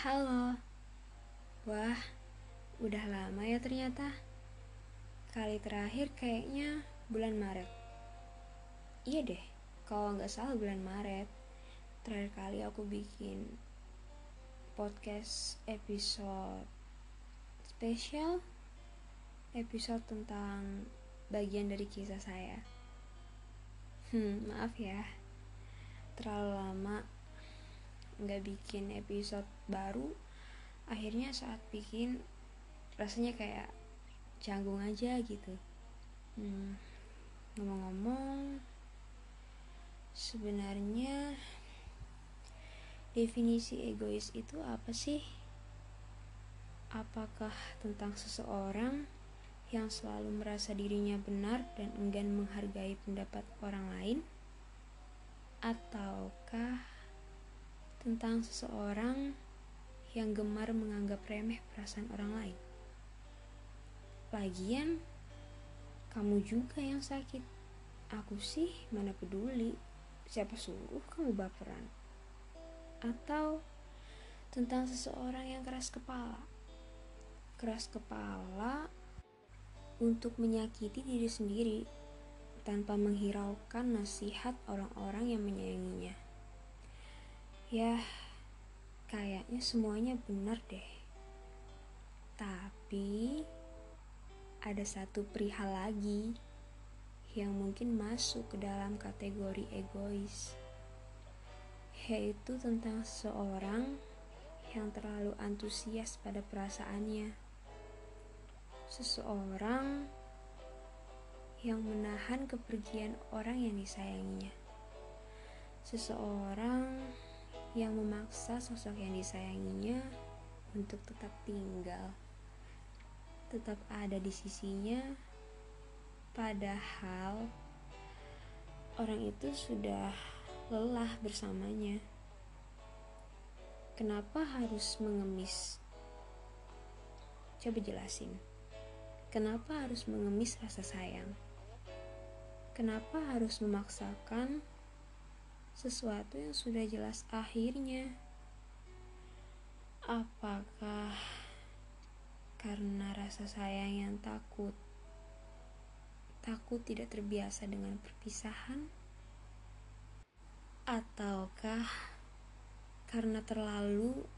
Halo. Wah, udah lama ya ternyata. Kali terakhir kayaknya bulan Maret. Iya deh, kalau nggak salah bulan Maret. Terakhir kali aku bikin podcast episode spesial episode tentang bagian dari kisah saya. Hmm, maaf ya, terlalu lama nggak bikin episode baru. Akhirnya saat bikin rasanya kayak canggung aja gitu. Hmm, ngomong-ngomong, sebenarnya definisi egois itu apa sih? Apakah tentang seseorang yang selalu merasa dirinya benar dan enggan menghargai pendapat orang lain? Ataukah tentang seseorang yang gemar menganggap remeh perasaan orang lain? Lagian, kamu juga yang sakit. Aku sih mana peduli. Siapa suruh kamu baperan? Atau tentang seseorang yang keras kepala? Keras kepala untuk menyakiti diri sendiri tanpa menghiraukan nasihat orang-orang yang menyayanginya. Ya, kayaknya semuanya benar deh. Tapi ada satu perihal lagi yang mungkin masuk ke dalam kategori egois, yaitu tentang seseorang yang terlalu antusias pada perasaannya seseorang yang menahan kepergian orang yang disayanginya. Seseorang yang memaksa sosok yang disayanginya untuk tetap tinggal, tetap ada di sisinya, padahal orang itu sudah lelah bersamanya. Kenapa harus mengemis? Coba jelasin. Kenapa harus mengemis rasa sayang? Kenapa harus memaksakan sesuatu yang sudah jelas akhirnya? Apakah karena rasa sayang yang takut? Takut tidak terbiasa dengan perpisahan? Ataukah karena terlalu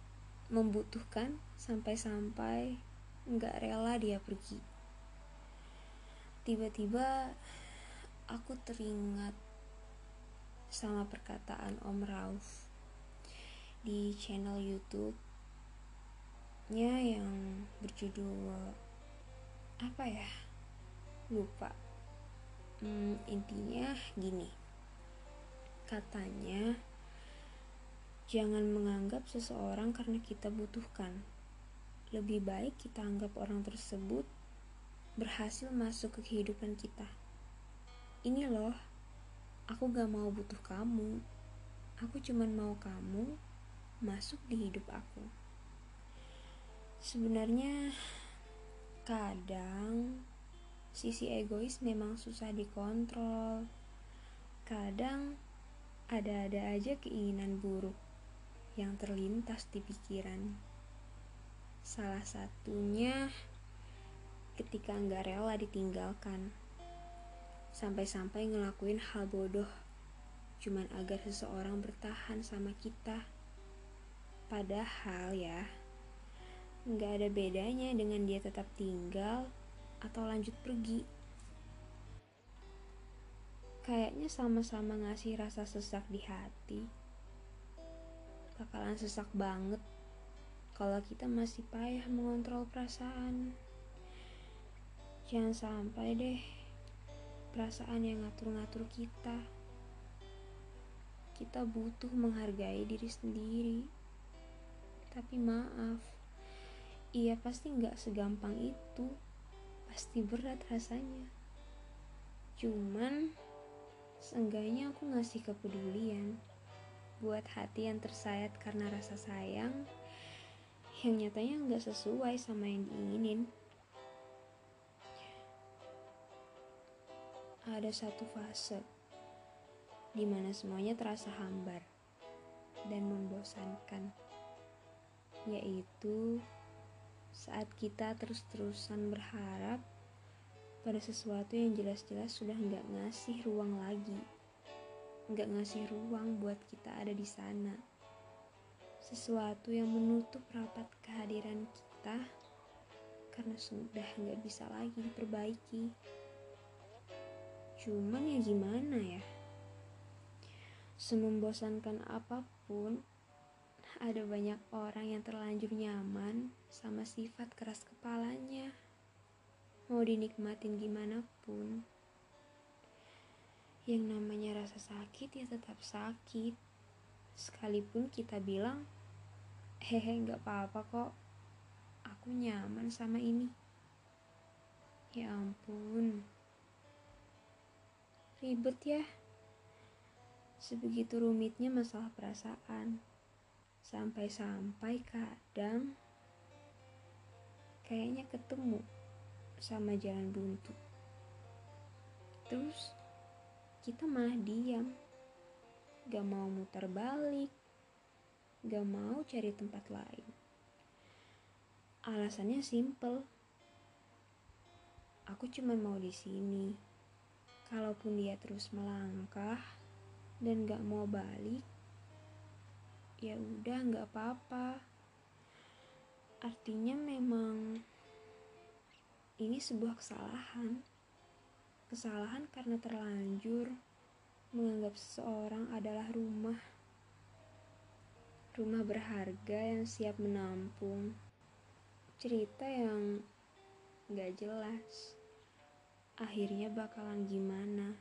membutuhkan sampai-sampai nggak rela dia pergi? Tiba-tiba aku teringat sama perkataan Om Rauf di channel YouTube-nya yang berjudul apa ya? Lupa. Hmm, intinya gini. Katanya jangan menganggap seseorang karena kita butuhkan. Lebih baik kita anggap orang tersebut berhasil masuk ke kehidupan kita. Ini loh, aku gak mau butuh kamu. Aku cuman mau kamu masuk di hidup aku. Sebenarnya kadang sisi egois memang susah dikontrol. Kadang ada-ada aja keinginan buruk yang terlintas di pikiran. Salah satunya ketika nggak rela ditinggalkan. Sampai-sampai ngelakuin hal bodoh cuman agar seseorang bertahan sama kita. Padahal ya, nggak ada bedanya dengan dia tetap tinggal atau lanjut pergi. Kayaknya sama-sama ngasih rasa sesak di hati. Bakalan sesak banget kalau kita masih payah mengontrol perasaan. Jangan sampai deh perasaan yang ngatur-ngatur kita. Kita butuh menghargai diri sendiri. Tapi maaf, iya pasti nggak segampang itu. Pasti berat rasanya. Cuman, seenggaknya aku ngasih kepedulian buat hati yang tersayat karena rasa sayang yang nyatanya nggak sesuai sama yang diinginin. Ada satu fase di mana semuanya terasa hambar dan membosankan. yaitu saat kita terus-terusan berharap pada sesuatu yang jelas-jelas sudah nggak ngasih ruang lagi, nggak ngasih ruang buat kita ada di sana. Sesuatu yang menutup rapat kehadiran kita karena sudah nggak bisa lagi diperbaiki. Cuman ya gimana ya? Semembosankan apa pun, ada banyak orang yang terlanjur nyaman sama sifat keras kepalanya. Mau dinikmatin gimana pun. Yang namanya rasa sakit ya tetap sakit. Sekalipun kita bilang, hehe gak apa-apa kok. Aku nyaman sama ini. Ya ampun. Ribet ya. Sebegitu rumitnya masalah perasaan. Sampai-sampai kadang kayaknya ketemu sama jalan buntu. Terus kita malah diam, gak mau muter balik, gak mau cari tempat lain. Alasannya simple. Aku cuma mau di sini. Kalaupun dia terus melangkah dan gak mau balik, ya udah nggak apa-apa. Artinya memang ini sebuah kesalahan. Kesalahan karena terlanjur menganggap seseorang adalah rumah. Rumah berharga yang siap menampung. Cerita yang gak jelas akhirnya bakalan gimana